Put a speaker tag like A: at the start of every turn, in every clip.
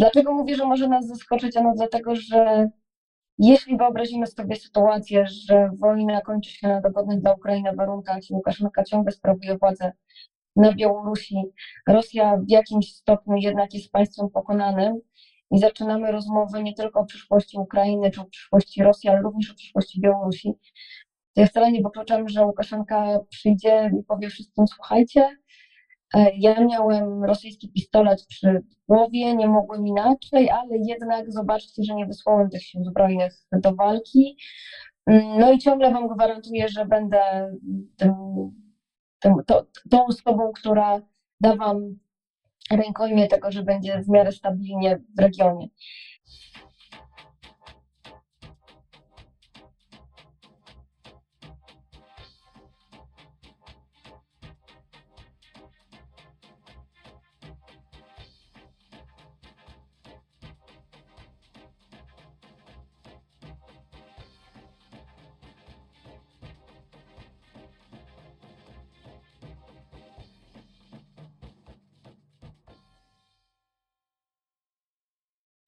A: Dlaczego mówię, że może nas zaskoczyć? Ano dlatego, że jeśli wyobrazimy sobie sytuację, że wojna kończy się na dogodnych dla Ukrainy warunkach i Łukaszenka ciągle sprawuje władzę na Białorusi, Rosja w jakimś stopniu jednak jest państwem pokonanym i zaczynamy rozmowę nie tylko o przyszłości Ukrainy czy o przyszłości Rosji, ale również o przyszłości Białorusi, to ja wcale nie wykluczam, że Łukaszenka przyjdzie i powie wszystkim, słuchajcie, ja miałem rosyjski pistolet przy głowie, nie mogłem inaczej, ale jednak zobaczcie, że nie wysłałem tych sił zbrojnych do walki. Mm, no i ciągle Wam gwarantuję, że będę tym, tym, to, tą osobą, która da Wam rękojmię tego, że będzie w miarę stabilnie w regionie.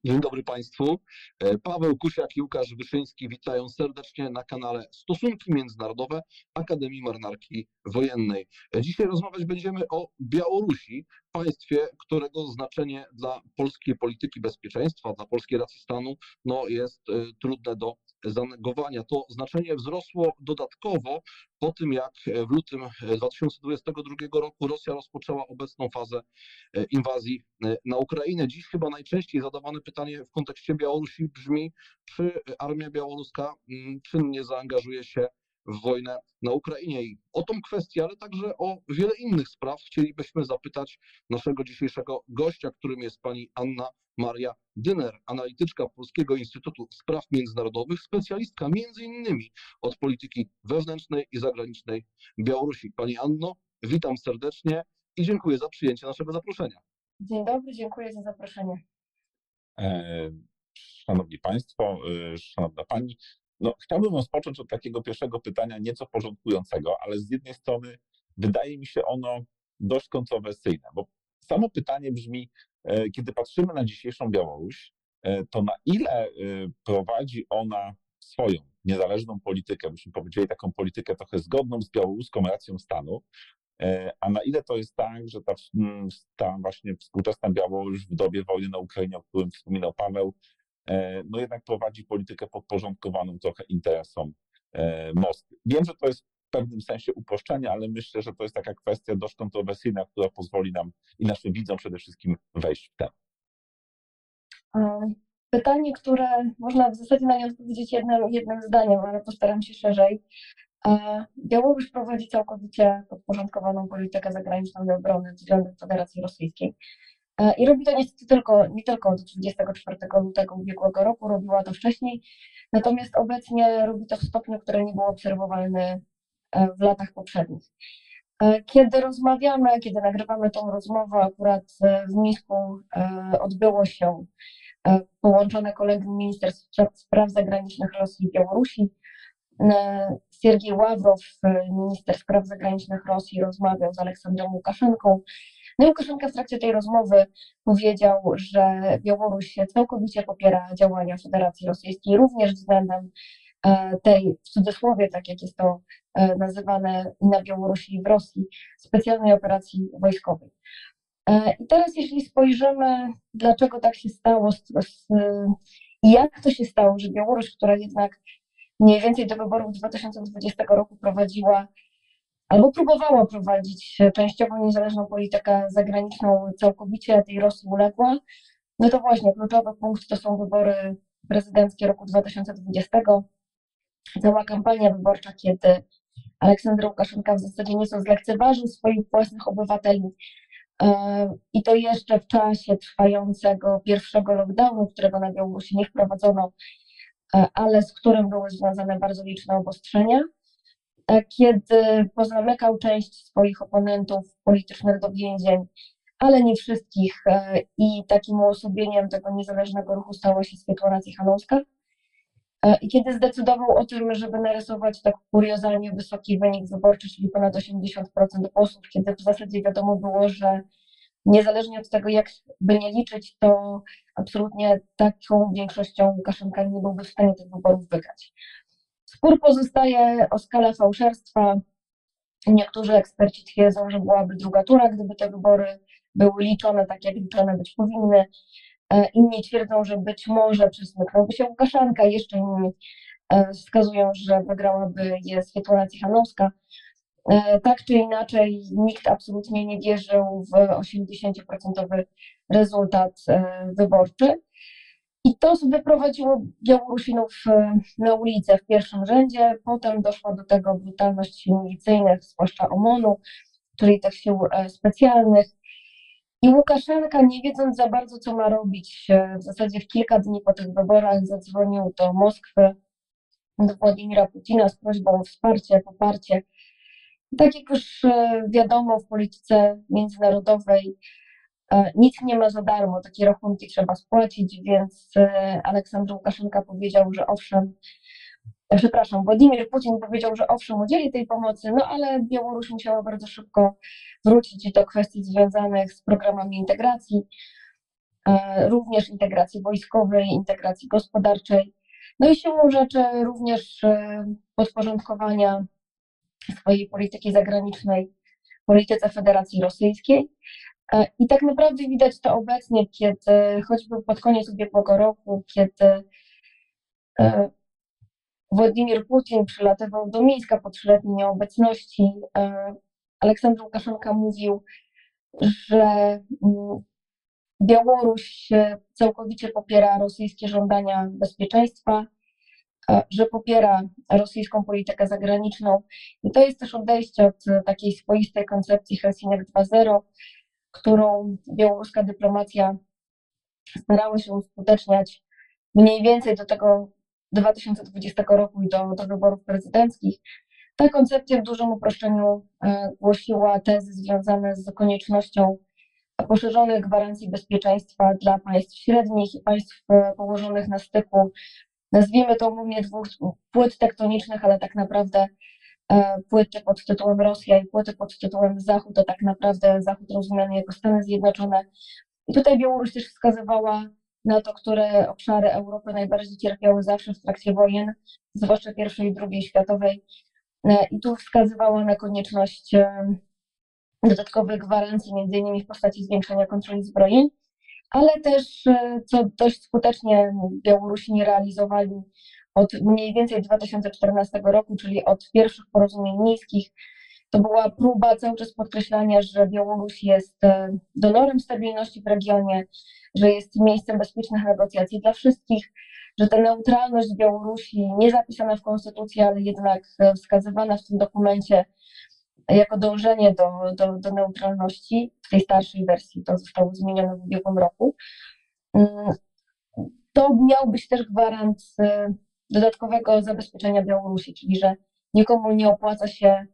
B: Dzień dobry Państwu. E, Paweł Kusiak i Łukasz Wyszyński witają serdecznie na kanale Stosunki Międzynarodowe Akademii Marynarki Wojennej. E, Dzisiaj rozmawiać będziemy o Białorusi, państwie, którego znaczenie dla polskiej polityki bezpieczeństwa, dla polskiej racji stanu no, jest e, trudne do zanegowania. To znaczenie wzrosło dodatkowo po tym, jak w lutym 2022 roku Rosja rozpoczęła obecną fazę inwazji na Ukrainę. Dziś chyba najczęściej zadawane pytanie w kontekście Białorusi brzmi, czy armia białoruska mm, czynnie zaangażuje się w wojnę na Ukrainie. I o tą kwestię, ale także o wiele innych spraw chcielibyśmy zapytać naszego dzisiejszego gościa, którym jest pani Anna Maria Dyner, analityczka Polskiego Instytutu Spraw Międzynarodowych, specjalistka między innymi od polityki wewnętrznej i zagranicznej Białorusi. Pani Anno, witam serdecznie i dziękuję za przyjęcie naszego zaproszenia.
A: Dzień dobry, dziękuję za zaproszenie.
C: E, Szanowni Państwo, e, Szanowna Pani, no, chciałbym rozpocząć od takiego pierwszego pytania, nieco porządkującego, ale z jednej strony wydaje mi się ono dość kontrowersyjne, bo samo pytanie brzmi, e, kiedy patrzymy na dzisiejszą Białoruś, to na ile prowadzi ona swoją niezależną politykę, byśmy powiedzieli taką politykę trochę zgodną z białoruską racją stanu, a na ile to jest tak, że ta, ta właśnie współczesna Białoruś w dobie wojny na Ukrainie, o którym wspominał Paweł, no jednak prowadzi politykę podporządkowaną trochę interesom Moskwy. Wiem, że to jest pewnym sensie uproszczenie, ale myślę, że to jest taka kwestia dość kontrowersyjna, która pozwoli nam i naszym widzom przede wszystkim wejść w temat.
A: Pytanie, które można w zasadzie na nie odpowiedzieć jednym, jednym zdaniem, ale postaram się szerzej. Białoruś prowadzi całkowicie podporządkowaną politykę zagraniczną i obrony względem Federacji Rosyjskiej. I robi to niestety tylko, nie tylko od 24 lutego ubiegłego roku, robiła to wcześniej, natomiast obecnie robi to w stopniu, który nie był obserwowalny w latach poprzednich. Kiedy rozmawiamy, kiedy nagrywamy tą rozmowę, akurat w Mińsku odbyło się połączone kolegium Ministerstw Spraw Zagranicznych Rosji i Białorusi. Siergiej Ławrow, minister spraw zagranicznych Rosji, rozmawiał z Aleksandrem Łukaszenką. No i Łukaszenka w trakcie tej rozmowy powiedział, że Białoruś całkowicie popiera działania Federacji Rosyjskiej, również względem tej, w cudzysłowie, tak jak jest to nazywane na Białorusi i w Rosji, specjalnej operacji wojskowej. I teraz, jeśli spojrzymy, dlaczego tak się stało i jak to się stało, że Białoruś, która jednak mniej więcej do wyborów 2020 roku prowadziła albo próbowała prowadzić częściowo niezależną politykę zagraniczną, całkowicie tej Rosji uległa, no to właśnie kluczowy punkt to są wybory prezydenckie roku 2020. Cała kampania wyborcza, kiedy Aleksander Łukaszenka w zasadzie nieco zlekceważył swoich własnych obywateli, i to jeszcze w czasie trwającego pierwszego lockdownu, którego na Białorusi nie wprowadzono, ale z którym były związane bardzo liczne obostrzenia. Kiedy pozamykał część swoich oponentów politycznych do więzień, ale nie wszystkich, i takim uosobieniem tego niezależnego ruchu stała się Swietłana Cichanowska. I kiedy zdecydował o tym, żeby narysować tak kuriozalnie wysoki wynik wyborczy, czyli ponad 80% głosów, kiedy w zasadzie wiadomo było, że niezależnie od tego, jak by nie liczyć, to absolutnie taką większością Łukaszenka nie byłby w stanie tych wyborów wygrać. Spór pozostaje o skalę fałszerstwa. Niektórzy eksperci twierdzą, że byłaby druga tura, gdyby te wybory były liczone tak, jak liczone być powinny. E, Inni twierdzą, że być może przesmyknąłby się Łukaszenka, jeszcze inni e, wskazują, że wygrałaby je Swiatłana Cichanowska. E, Tak czy inaczej, nikt absolutnie nie wierzył w 80% rezultat wyborczy. I to wyprowadziło Białorusinów na ulicę w pierwszym rzędzie. Potem doszła do tego brutalność milicyjnych, zwłaszcza OMON-u, czyli tych sił specjalnych. I Łukaszenka, nie wiedząc za bardzo, co ma robić, w zasadzie w kilka dni po tych wyborach zadzwonił do Moskwy, do Władimira Putina z prośbą o wsparcie, poparcie. Tak jak już e, wiadomo, w polityce międzynarodowej e, nic nie ma za darmo, takie rachunki trzeba spłacić, więc e, Aleksander Łukaszenka powiedział, że owszem, przepraszam, Władimir Putin powiedział, że owszem, udzieli tej pomocy, no ale Białoruś musiała bardzo szybko wrócić do kwestii związanych z programami integracji, e, również integracji wojskowej, integracji gospodarczej, no i siłą rzeczy również e, podporządkowania swojej polityki zagranicznej polityce Federacji Rosyjskiej. E, I tak naprawdę widać to obecnie, kiedy choćby pod koniec ubiegłego roku, kiedy e, Władimir Putin przylatywał do Mińska po trzyletniej nieobecności, e, Aleksander Łukaszenka mówił, że mm, Białoruś całkowicie popiera rosyjskie żądania bezpieczeństwa, e, że popiera rosyjską politykę zagraniczną. I to jest też odejście od takiej swoistej koncepcji Helsinek 2.0, którą białoruska dyplomacja starała się uskuteczniać mniej więcej do tego 2020 roku i do, do wyborów prezydenckich. Ta koncepcja w dużym uproszczeniu e, głosiła tezy związane z koniecznością poszerzonych gwarancji bezpieczeństwa dla państw średnich i państw e, położonych na styku, nazwijmy to umownie dwóch płyt tektonicznych, ale tak naprawdę e, płyty pod tytułem Rosja i płyty pod tytułem Zachód, to tak naprawdę Zachód rozumiany jako Stany Zjednoczone. I tutaj Białoruś też wskazywała na to, które obszary Europy najbardziej cierpiały zawsze w trakcie wojen, zwłaszcza I i II światowej. E, I tu wskazywała na konieczność e, dodatkowych gwarancji, między innymi w postaci zwiększenia kontroli zbrojeń, ale też, e, co dość skutecznie Białorusini realizowali od mniej więcej 2014 roku, czyli od pierwszych porozumień miejskich, to była próba cały czas podkreślania, że Białoruś jest donorem stabilności w regionie, że jest miejscem bezpiecznych negocjacji dla wszystkich, że ta neutralność Białorusi, nie zapisana w konstytucji, ale jednak e, wskazywana w tym dokumencie jako dążenie do, do, do neutralności, w tej starszej wersji. To zostało zmienione w ubiegłym roku, mm, to miał być też gwarant e, dodatkowego zabezpieczenia Białorusi, czyli że nikomu nie opłaca się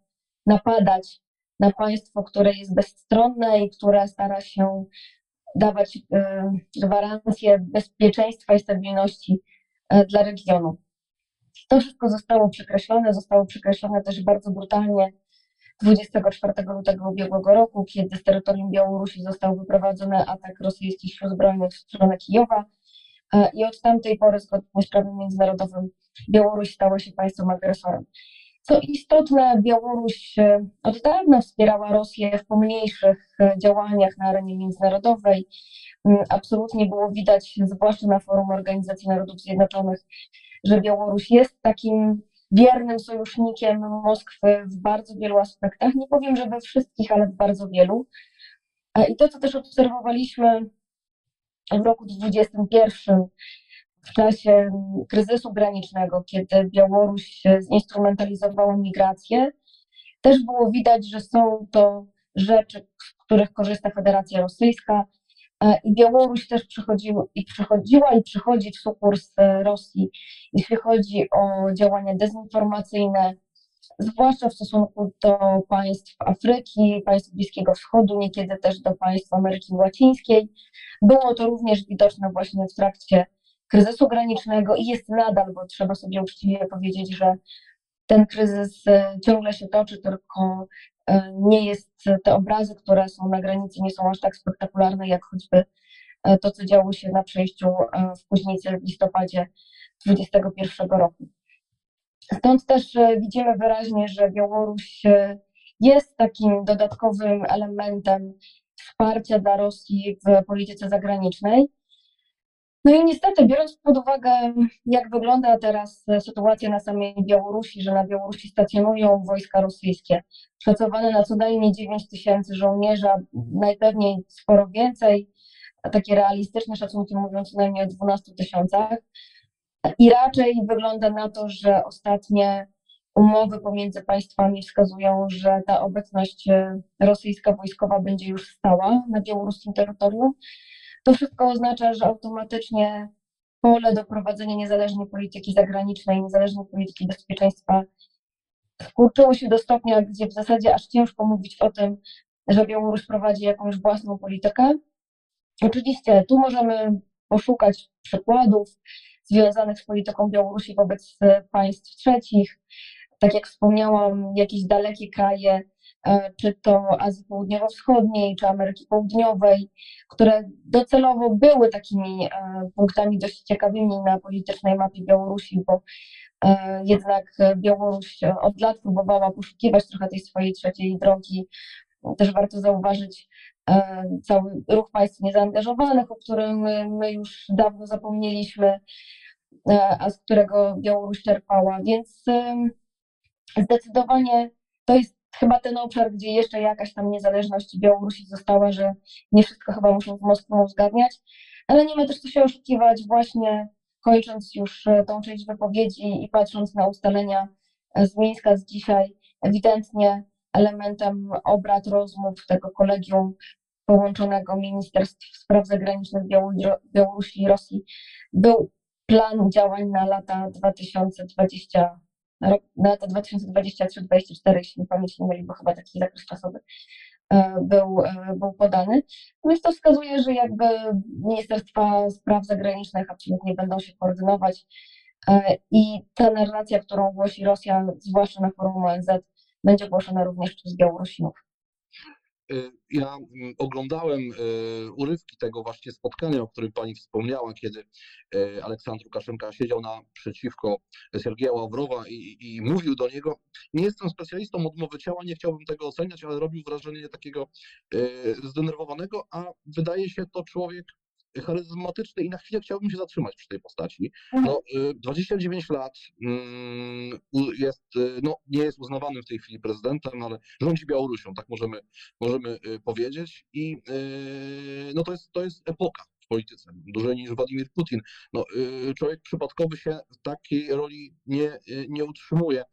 A: napadać na państwo, które jest bezstronne i które stara się dawać e, gwarancję bezpieczeństwa i stabilności e, dla regionu. To wszystko zostało przekreślone, zostało przekreślone też bardzo brutalnie 24 lutego ubiegłego roku, kiedy z terytorium Białorusi został wyprowadzony atak rosyjskich sił zbrojnych w stronę Kijowa. E, I od tamtej pory, zgodnie z prawem międzynarodowym, Białoruś stała się państwem agresorem. Co istotne, Białoruś e, od dawna wspierała Rosję w pomniejszych e, działaniach na arenie międzynarodowej. Mm, Absolutnie było widać, zwłaszcza na forum Organizacji Narodów Zjednoczonych, że Białoruś jest takim wiernym sojusznikiem Moskwy w bardzo wielu aspektach. Nie powiem, że we wszystkich, ale w bardzo wielu. E, I to, co też obserwowaliśmy w roku 2021, w czasie kryzysu granicznego, kiedy Białoruś zinstrumentalizowała migrację, też było widać, że są to rzeczy, z których korzysta Federacja Rosyjska. E, I Białoruś też przychodziła i przychodziła i przychodzi w sukurs Rosji, jeśli chodzi o działania dezinformacyjne, zwłaszcza w stosunku do państw Afryki, państw Bliskiego Wschodu, niekiedy też do państw Ameryki Łacińskiej. Było to również widoczne właśnie w trakcie kryzysu granicznego i jest nadal, bo trzeba sobie uczciwie powiedzieć, że ten kryzys e, ciągle się toczy, tylko e, nie jest te obrazy, które są na granicy, nie są aż tak spektakularne, jak choćby e, to, co działo się na przejściu e, w Kuźnicy w listopadzie 2021 roku. Stąd też e, widzimy wyraźnie, że Białoruś e, jest takim dodatkowym elementem wsparcia dla Rosji w polityce zagranicznej. No i niestety, biorąc pod uwagę, jak wygląda teraz e, sytuacja na samej Białorusi, że na Białorusi stacjonują wojska rosyjskie, szacowane na co najmniej 9 tysięcy żołnierzy, a najpewniej sporo więcej, takie realistyczne szacunki mówią co najmniej o 12 tysiącach. I raczej wygląda na to, że ostatnie umowy pomiędzy państwami wskazują, że ta obecność e, rosyjska wojskowa będzie już stała na białoruskim terytorium. To wszystko oznacza, że automatycznie pole do prowadzenia niezależnej polityki zagranicznej, niezależnej polityki bezpieczeństwa skurczyło się do stopnia, gdzie w zasadzie aż ciężko mówić o tym, że Białoruś prowadzi jakąś własną politykę. Oczywiście tu możemy poszukać przykładów związanych z polityką Białorusi wobec państw trzecich. Tak jak wspomniałam, jakieś dalekie kraje, czy to Azji Południowo-Wschodniej, czy Ameryki Południowej, które docelowo były takimi e, punktami dość ciekawymi na politycznej mapie Białorusi, bo e, jednak Białoruś od lat próbowała poszukiwać trochę tej swojej trzeciej drogi. Też warto zauważyć e, cały ruch państw niezaangażowanych, o którym my, już dawno zapomnieliśmy, e, a z którego Białoruś czerpała. Więc zdecydowanie to jest chyba ten obszar, gdzie jeszcze jakaś tam niezależność Białorusi została, że nie wszystko chyba muszą z Moskwą uzgadniać, ale nie ma też co się oszukiwać, właśnie kończąc już e, tą część wypowiedzi i patrząc na ustalenia e, z Mińska z dzisiaj, ewidentnie elementem obrad, rozmów tego kolegium połączonego Ministerstw Spraw Zagranicznych Białoru- Białorusi i Rosji był plan działań na lata 2020 rok, na lata 2023-2024, jeśli mi pamięć nie myli, bo chyba taki zakres czasowy e, był, e, był podany. Więc to wskazuje, że jakby Ministerstwa Spraw Zagranicznych absolutnie będą się koordynować e, i ta narracja, którą głosi Rosja, zwłaszcza na forum ONZ, będzie głoszona również przez Białorusinów.
B: Y, Ja mm, oglądałem y, urywki tego właśnie spotkania, o którym pani wspomniała, kiedy y, Aleksandr Łukaszenka siedział naprzeciwko Sergieja Ławrowa i, i mówił do niego. Nie jestem specjalistą od mowy ciała, nie chciałbym tego oceniać, ale robił wrażenie takiego zdenerwowanego, a wydaje się to człowiek charyzmatyczny i na chwilę chciałbym się zatrzymać przy tej postaci. No, y, 29 lat mm, jest, y, no, nie jest uznawanym w tej chwili prezydentem, ale rządzi Białorusią, tak możemy, możemy y, powiedzieć. I y, no, to, jest, to jest epoka polityce, dłużej niż Władimir Putin. No, y, człowiek przypadkowy się w takiej roli nie, y, nie utrzymuje.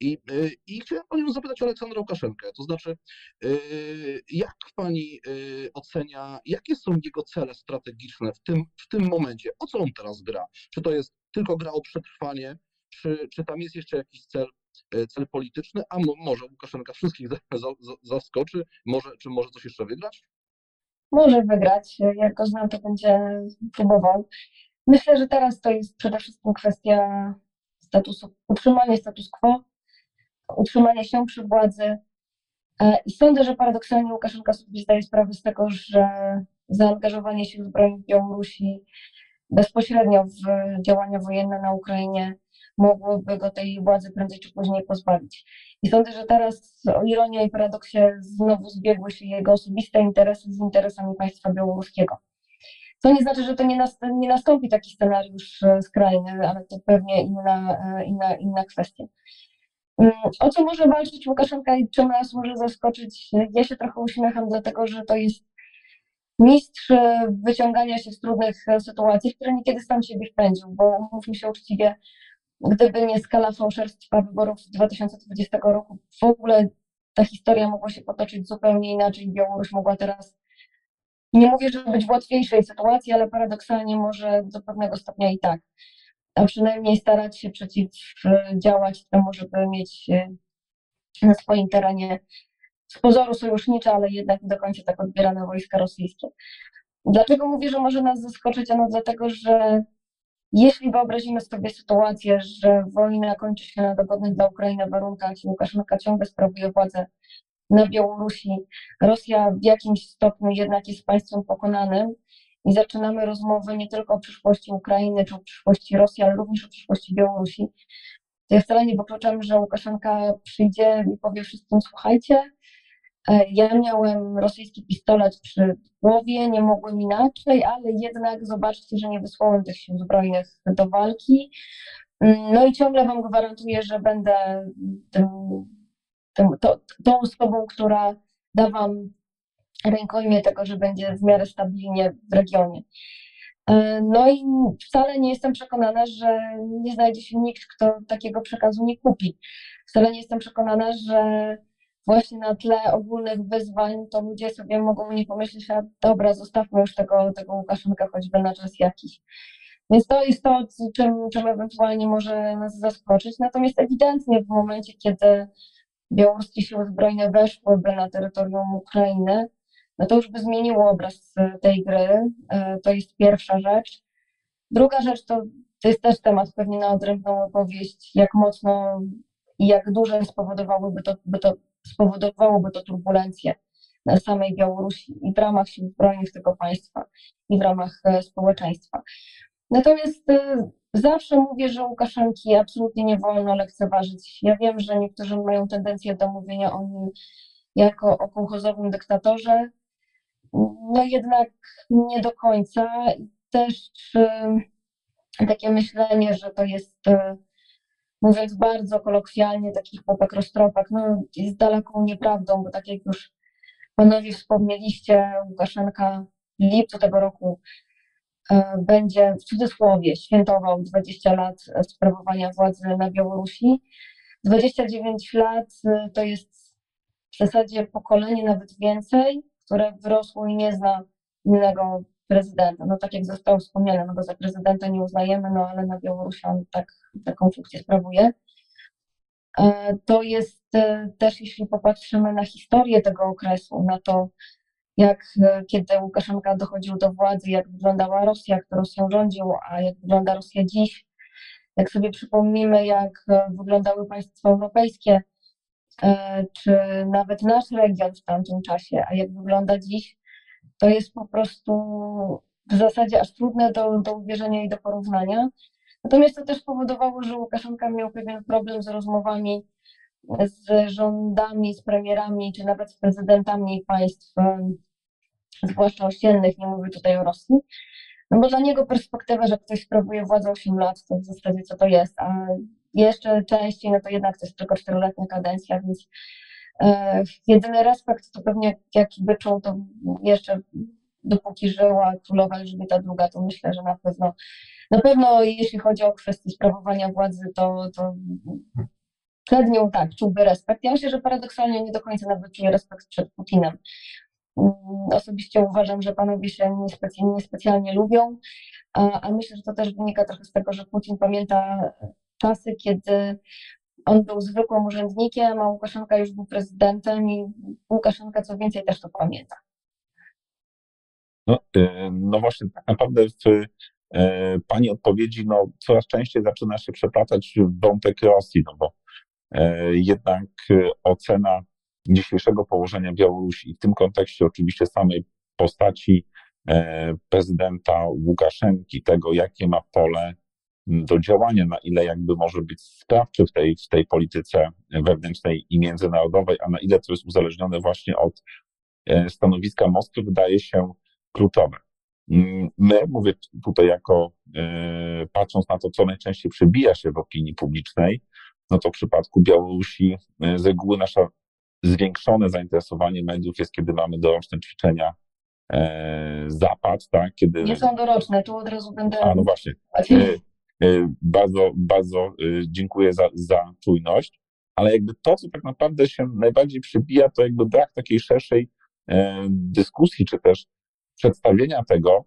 B: I, y, I chciałem panią zapytać o Aleksandra Łukaszenkę, to znaczy, jak pani ocenia, jakie są jego cele strategiczne w tym, w tym momencie? O co on teraz gra? Czy to jest tylko gra o przetrwanie, czy, czy tam jest jeszcze jakiś cel, cel polityczny, a mo, może Łukaszenka wszystkich za, za, za- zaskoczy, może, czy może coś jeszcze wygrać?
A: Może wygrać, jak go znam, to będzie próbował. Myślę, że teraz to jest przede wszystkim kwestia statusu, utrzymania status quo, utrzymania się przy władzy. E, I sądzę, że paradoksalnie Łukaszenka sobie zdaje sprawę z tego, że zaangażowanie sił zbrojnych Białorusi bezpośrednio w działania wojenne na Ukrainie mogłoby go tej władzy prędzej czy później pozbawić. I sądzę, że teraz o ironia i paradoksie znowu zbiegły się jego osobiste interesy z interesami państwa białoruskiego. To nie znaczy, że to nie, nas, nie nastąpi taki scenariusz e, skrajny, ale to pewnie inna, e, inna, inna kwestia. Mm, O co może walczyć Łukaszenka i czym nas może zaskoczyć? Ja się trochę uśmiecham, dlatego że to jest mistrz e, wyciągania się z trudnych sytuacji, w które niekiedy sam siebie wpędził, bo mówmy się uczciwie, gdyby nie skala fałszerstwa wyborów z 2020 roku, w ogóle ta historia mogła się potoczyć zupełnie inaczej. Białoruś mogła teraz, nie mówię, że być w łatwiejszej sytuacji, ale paradoksalnie może do pewnego stopnia i tak. A przynajmniej starać się przeciwdziałać temu, żeby mieć e, na swoim terenie z pozoru sojusznicze, ale jednak do końca tak odbierane wojska rosyjskie. Dlaczego mówię, że może nas zaskoczyć? Ano dlatego, że Jeśli wyobrazimy sobie sytuację, że wojna kończy się na dogodnych dla Ukrainy warunkach i Łukaszenka ciągle sprawuje władzę na Białorusi, Rosja w jakimś stopniu jednak jest państwem pokonanym i zaczynamy rozmowę nie tylko o przyszłości Ukrainy czy o przyszłości Rosji, ale również o przyszłości Białorusi, to ja wcale nie wykluczam, że Łukaszenka przyjdzie i powie wszystkim, słuchajcie, ja miałem rosyjski pistolet przy głowie, nie mogłem inaczej, ale jednak zobaczcie, że nie wysłałem tych sił zbrojnych do walki. Mm, No i ciągle Wam gwarantuję, że będę tym, tym, to, tą osobą, która da Wam rękojmię tego, że będzie w miarę stabilnie w regionie. E, No i wcale nie jestem przekonana, że nie znajdzie się nikt, kto takiego przekazu nie kupi. Wcale nie jestem przekonana, że właśnie na tle ogólnych wyzwań to ludzie sobie mogą nie pomyśleć, a dobra, zostawmy już tego, tego Łukaszenka choćby na czas jakiś. Więc to jest to, czym, czym ewentualnie może nas zaskoczyć. Natomiast ewidentnie w momencie, kiedy białoruskie siły zbrojne weszłyby na terytorium Ukrainy, no to już by zmieniło obraz e, tej gry. E, To jest pierwsza rzecz. Druga rzecz to, to jest też temat pewnie na odrębną opowieść, jak mocno i jak duże spowodowałyby to, by to, spowodowałoby to turbulencje na samej Białorusi i w ramach sił zbrojnych tego państwa, i w ramach e, społeczeństwa. Natomiast e, zawsze mówię, że Łukaszenki absolutnie nie wolno lekceważyć. Ja wiem, że niektórzy mają tendencję do mówienia o nim jako o kołchozowym dyktatorze. No jednak nie do końca. Też e, takie myślenie, że to jest, mówiąc bardzo kolokwialnie, taki chłopak roztropek, no jest daleką nieprawdą, bo tak jak już panowie wspomnieliście, Łukaszenka w lipcu tego roku e, będzie w cudzysłowie świętował 20 lat sprawowania władzy na Białorusi. 29 lat e, to jest w zasadzie pokolenie, nawet więcej, które wyrosło i nie zna innego prezydenta. No tak jak zostało wspomniane, no go za prezydenta nie uznajemy, no ale na Białorusi on tak, taką funkcję sprawuje. E, To jest e, też, jeśli popatrzymy na historię tego okresu, na to, jak e, kiedy Łukaszenka dochodził do władzy, jak wyglądała Rosja, kto Rosją rządził, a jak wygląda Rosja dziś, jak sobie przypomnimy, jak wyglądały państwa europejskie, czy nawet nasz region w tamtym czasie, a jak wygląda dziś, to jest po prostu w zasadzie aż trudne do, do uwierzenia i do porównania. Natomiast to też powodowało, że Łukaszenka miał pewien problem z rozmowami z rządami, z premierami, czy nawet z prezydentami państw, em, zwłaszcza ościennych, nie mówię tutaj o Rosji. No bo dla niego perspektywa, że ktoś sprawuje władzę 8 lat, to w zasadzie co to jest, a jeszcze częściej, no to jednak to jest tylko 4-letnia kadencja, więc e, jedyny respekt to pewnie jaki by czuł, to jeszcze dopóki żyła królowa Elżbieta II, to myślę, że na pewno, na pewno jeśli chodzi o kwestię sprawowania władzy, to, to przed nią tak, czułby respekt. Ja myślę, że paradoksalnie nie do końca nawet czuje respekt przed Putinem. Mm, Osobiście uważam, że panowie się niespecjalnie, niespecjalnie lubią, a, a myślę, że to też wynika trochę z tego, że Putin pamięta czasy, kiedy on był zwykłym urzędnikiem, a Łukaszenka już był prezydentem i Łukaszenka co więcej też to pamięta.
C: No, e, no właśnie, tak naprawdę w e, Pani odpowiedzi no, coraz częściej zaczyna się przeplatać wątek Rosji, no bo e, jednak ocena dzisiejszego położenia Białorusi i w tym kontekście oczywiście samej postaci prezydenta Łukaszenki, tego jakie ma pole do działania, na ile jakby może być sprawczy w tej, w tej polityce wewnętrznej i międzynarodowej, a na ile to jest uzależnione właśnie od e, stanowiska Moskwy, wydaje się kluczowe. Mm, My, mówię tutaj jako, e, patrząc na to, co najczęściej przebija się w opinii publicznej, no to w przypadku Białorusi e, z reguły nasze zwiększone zainteresowanie mediów jest, kiedy mamy doroczne ćwiczenia Zapad, tak, kiedy...
A: Nie są doroczne, tu od razu będę.
C: A, no właśnie. E, Bardzo, bardzo e, dziękuję za, za czujność, ale jakby to, co tak naprawdę się najbardziej przebija, to jakby brak takiej szerszej e, dyskusji, czy też przedstawienia tego,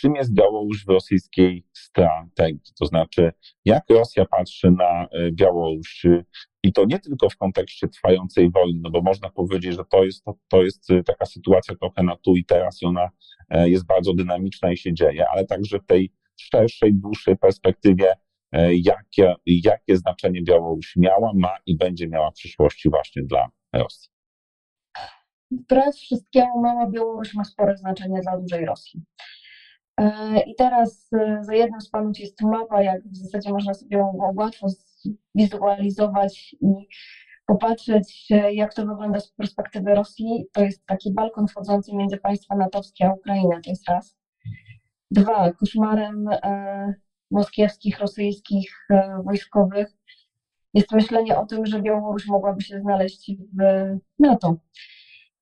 C: czym jest Białoruś w rosyjskiej strategii. To znaczy, jak Rosja patrzy na Białoruś e, i to nie tylko w kontekście trwającej wojny, no bo można powiedzieć, że to jest, to, to jest e, taka sytuacja trochę na tu i teraz i ona jest bardzo dynamiczna i się dzieje, ale także w tej szerszej, dłuższej perspektywie, e, jakie, jakie znaczenie Białoruś miała, ma i będzie miała w przyszłości właśnie dla Rosji.
A: Wbrew wszystkiemu mała Białoruś ma spore znaczenie dla dużej Rosji. E, I teraz e, za jednym z panów jest mapa, jak w zasadzie można sobie ją łatwo zwizualizować i popatrzeć, jak to wygląda z perspektywy Rosji. To jest taki balkon wchodzący między państwa natowskie a Ukrainę, to jest raz. Dwa, koszmarem e, moskiewskich, rosyjskich e, wojskowych jest myślenie o tym, że Białoruś mogłaby się znaleźć w NATO.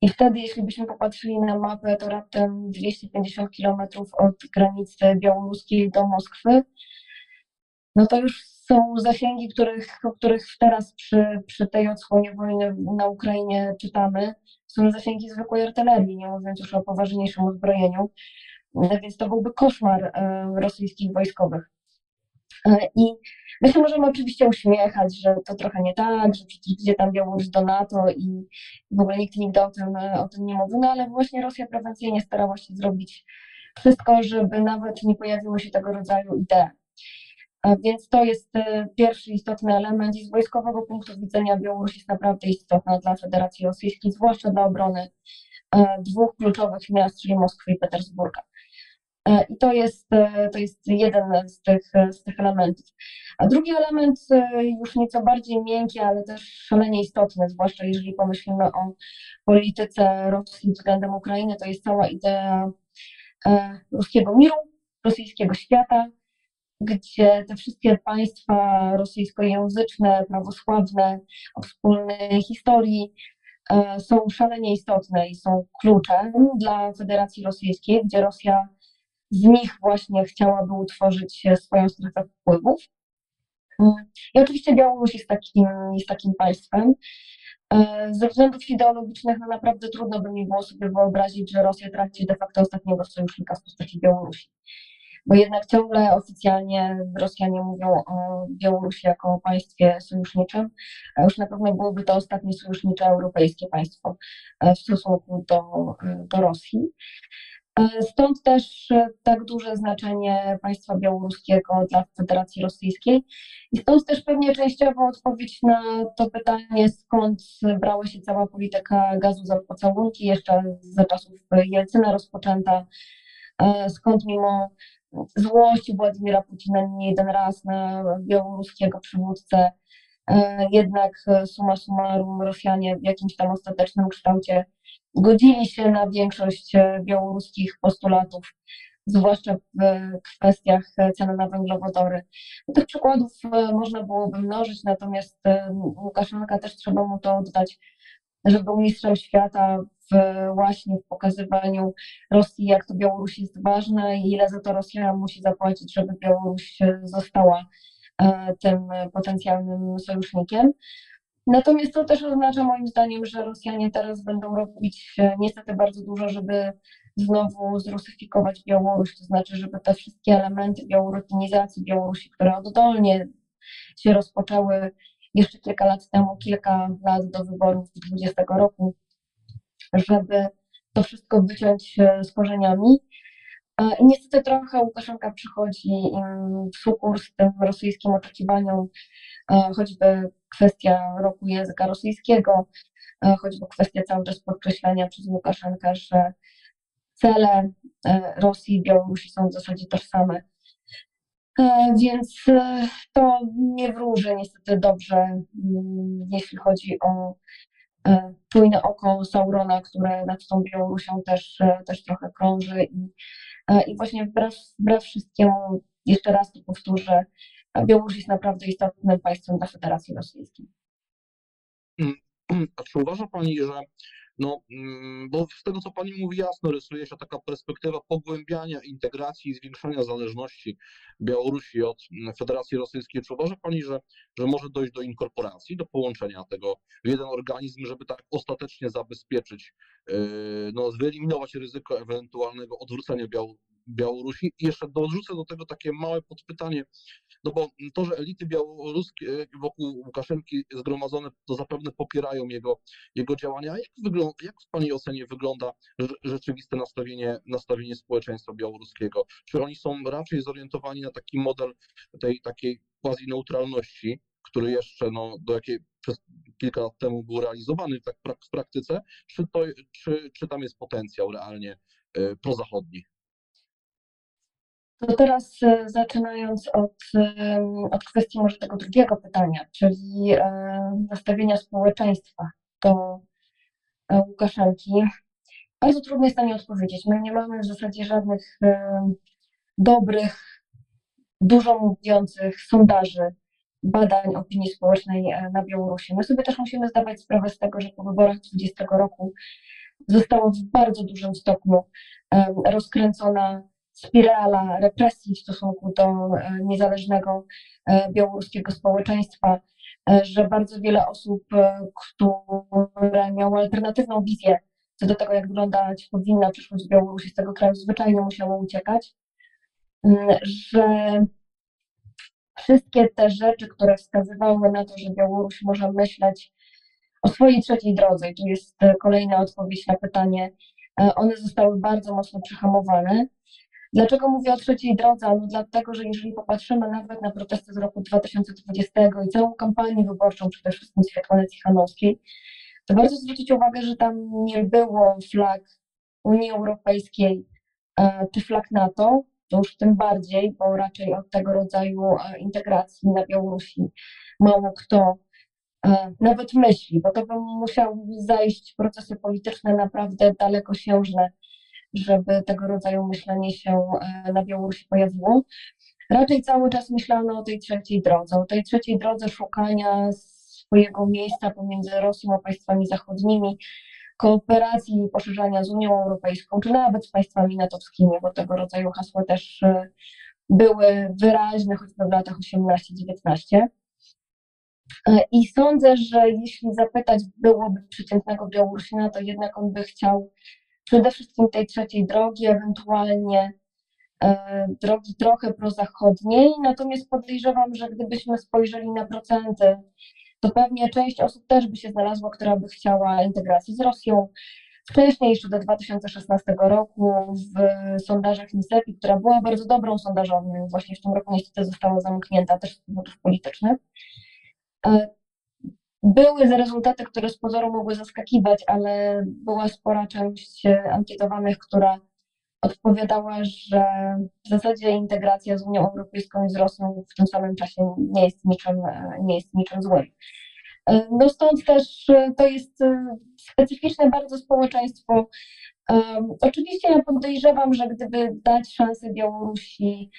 A: I wtedy, jeśli byśmy popatrzyli na mapę, to raptem 250 kilometrów od granicy białoruskiej do Moskwy, no to już są zasięgi, których, o których teraz przy, przy tej odsłonie wojny na Ukrainie czytamy. Są zasięgi zwykłej artylerii, nie mówiąc już o poważniejszym uzbrojeniu. Więc to byłby koszmar e, rosyjskich wojskowych. E, I my się możemy oczywiście uśmiechać, że to trochę nie tak, że przecież gdzie tam Białoruś do NATO i w ogóle nikt nigdy o tym, o tym nie mówił, no ale właśnie Rosja prewencyjnie starała się zrobić wszystko, żeby nawet nie pojawiły się tego rodzaju idee. Więc to jest e, pierwszy istotny element i z wojskowego punktu widzenia Białoruś jest naprawdę istotna dla Federacji Rosyjskiej, zwłaszcza dla obrony e, dwóch kluczowych miast, czyli Moskwy i Petersburga. E, I to jest, e, to jest jeden z tych, z tych elementów. A drugi element, e, już nieco bardziej miękki, ale też szalenie istotny, zwłaszcza jeżeli pomyślimy o polityce Rosji względem Ukrainy, to jest cała idea ruskiego miru, rosyjskiego świata, gdzie te wszystkie państwa rosyjskojęzyczne, prawosławne, o wspólnej historii są szalenie istotne i są kluczem dla Federacji Rosyjskiej, gdzie Rosja z nich właśnie chciałaby utworzyć swoją strefę wpływów. I oczywiście Białoruś jest takim, jest takim państwem. E, Ze względów ideologicznych no naprawdę trudno by mi było sobie wyobrazić, że Rosja traci de facto ostatniego sojusznika w postaci Białorusi. Bo jednak ciągle oficjalnie Rosjanie mówią o Białorusi jako o państwie sojuszniczym, a już na pewno byłoby to ostatnie sojusznicze europejskie państwo e, w stosunku do, e, do Rosji. E, Stąd też e, tak duże znaczenie państwa białoruskiego dla Federacji Rosyjskiej. I stąd też pewnie częściowo odpowiedź na to pytanie, skąd brała się cała polityka gazu za pocałunki, jeszcze za czasów Jelcyna rozpoczęta, e, skąd mimo złości Władimira Putina nie jeden raz na białoruskiego przywódcę, jednak summa summarum Rosjanie w jakimś tam ostatecznym kształcie godzili się na większość e, białoruskich postulatów, zwłaszcza w e, kwestiach e, ceny na węglowodory. No, Tych przykładów można byłoby mnożyć, natomiast Łukaszenka też trzeba mu to oddać, że był mistrzem świata w właśnie w pokazywaniu Rosji, jak to Białoruś jest ważna i ile za to Rosja musi zapłacić, żeby Białoruś została tym potencjalnym sojusznikiem. Natomiast to też oznacza moim zdaniem, że Rosjanie teraz będą robić e, niestety bardzo dużo, żeby znowu zrusyfikować Białoruś, to znaczy, żeby te wszystkie elementy białorutynizacji Białorusi, które oddolnie się rozpoczęły jeszcze kilka lat temu, kilka lat do wyborów 20 roku, żeby to wszystko wyciąć e, z korzeniami. E, I niestety trochę Łukaszenka przychodzi w sukurs tym rosyjskim oczekiwaniom, choćby kwestia roku języka rosyjskiego, e, choćby kwestia cały czas podkreślania przez Łukaszenkę, że cele e, Rosji i Białorusi są w zasadzie tożsame. E, Więc to nie wróży niestety dobrze, mm, jeśli chodzi o e, czujne oko Saurona, które nad tą Białorusią też, też trochę krąży i, i właśnie wbrew, wbrew wszystkiemu, jeszcze raz to powtórzę, Białoruś jest naprawdę istotnym państwem dla Federacji Rosyjskiej.
B: A czy uważa Pani, że no, mm, bo z tego, co Pani mówi, jasno rysuje się taka perspektywa pogłębiania integracji i zwiększania zależności Białorusi od mm, Federacji Rosyjskiej. Czy uważa Pani, że, że może dojść do inkorporacji, do połączenia tego w jeden organizm, żeby tak ostatecznie zabezpieczyć, yy, no, wyeliminować ryzyko ewentualnego odwrócenia Biał Białorusi. I jeszcze dorzucę do tego takie małe podpytanie, no bo to, że elity białoruskie wokół Łukaszenki zgromadzone, to zapewne popierają jego, jego działania. Jak, jak w Pani ocenie wygląda rze- rzeczywiste nastawienie, nastawienie społeczeństwa białoruskiego? Czy oni są raczej zorientowani na taki model tej takiej quasi neutralności, który jeszcze no, do jakiej przez kilka lat temu był realizowany tak w praktyce, czy, to, czy, czy tam jest potencjał realnie e, prozachodni?
A: To teraz e, zaczynając od, od kwestii może tego drugiego pytania, czyli e, nastawienia społeczeństwa do e, Łukaszenki. Bardzo trudno jest na nie odpowiedzieć. My nie mamy w zasadzie żadnych dobrych, dużo mówiących sondaży, badań opinii społecznej e, na Białorusi. My sobie też musimy zdawać sprawę z tego, że po wyborach 20 roku została w bardzo dużym stopniu rozkręcona spirala represji w stosunku do e, niezależnego e, białoruskiego społeczeństwa, e, że bardzo wiele osób, które miały alternatywną wizję co do tego, jak wyglądać powinna przyszłość Białorusi z tego kraju, zwyczajnie musiało uciekać, Mm, że wszystkie te rzeczy, które wskazywały na to, że Białoruś może myśleć o swojej trzeciej drodze, i tu jest kolejna odpowiedź na pytanie, one zostały bardzo mocno przehamowane. Dlaczego mówię o trzeciej drodze? No dlatego, że jeżeli popatrzymy nawet na protesty z roku 2020 i całą kampanię wyborczą, przede wszystkim Światłany Cichanowskiej, to warto zwrócić uwagę, że tam nie było flag Unii Europejskiej. E, czy flag NATO, to już tym bardziej, bo raczej od tego rodzaju e, integracji na Białorusi mało kto e, nawet myśli, bo to by musiały zajść procesy polityczne naprawdę dalekosiężne, żeby tego rodzaju myślenie się e, na Białorusi pojawiło. Raczej cały czas myślano o tej trzeciej drodze, o tej trzeciej drodze szukania swojego miejsca pomiędzy Rosją a państwami zachodnimi, kooperacji i poszerzania z Unią Europejską, czy nawet z państwami natowskimi, bo tego rodzaju hasła też e, były wyraźne choćby w latach 18-19. E, I sądzę, że jeśli zapytać byłoby przeciętnego Białorusina, to jednak on by chciał przede wszystkim tej trzeciej drogi, ewentualnie e, drogi trochę prozachodniej. Natomiast podejrzewam, że gdybyśmy spojrzeli na procenty, to pewnie część osób też by się znalazła, która by chciała integracji z Rosją. Wcześniej, jeszcze do 2016 roku, w sondażach NISEPI, która była bardzo dobrą sondażownią, właśnie w tym roku niestety została zamknięta też z powodów politycznych. Były rezultaty, które z pozoru mogły zaskakiwać, ale była spora część e, ankietowanych, która odpowiadała, że w zasadzie integracja z Unią Europejską i z Rosją w tym samym czasie nie jest niczym, e, nie jest niczym złym. E, No stąd też to jest specyficzne bardzo społeczeństwo. Oczywiście ja podejrzewam, że gdyby dać szansę Białorusi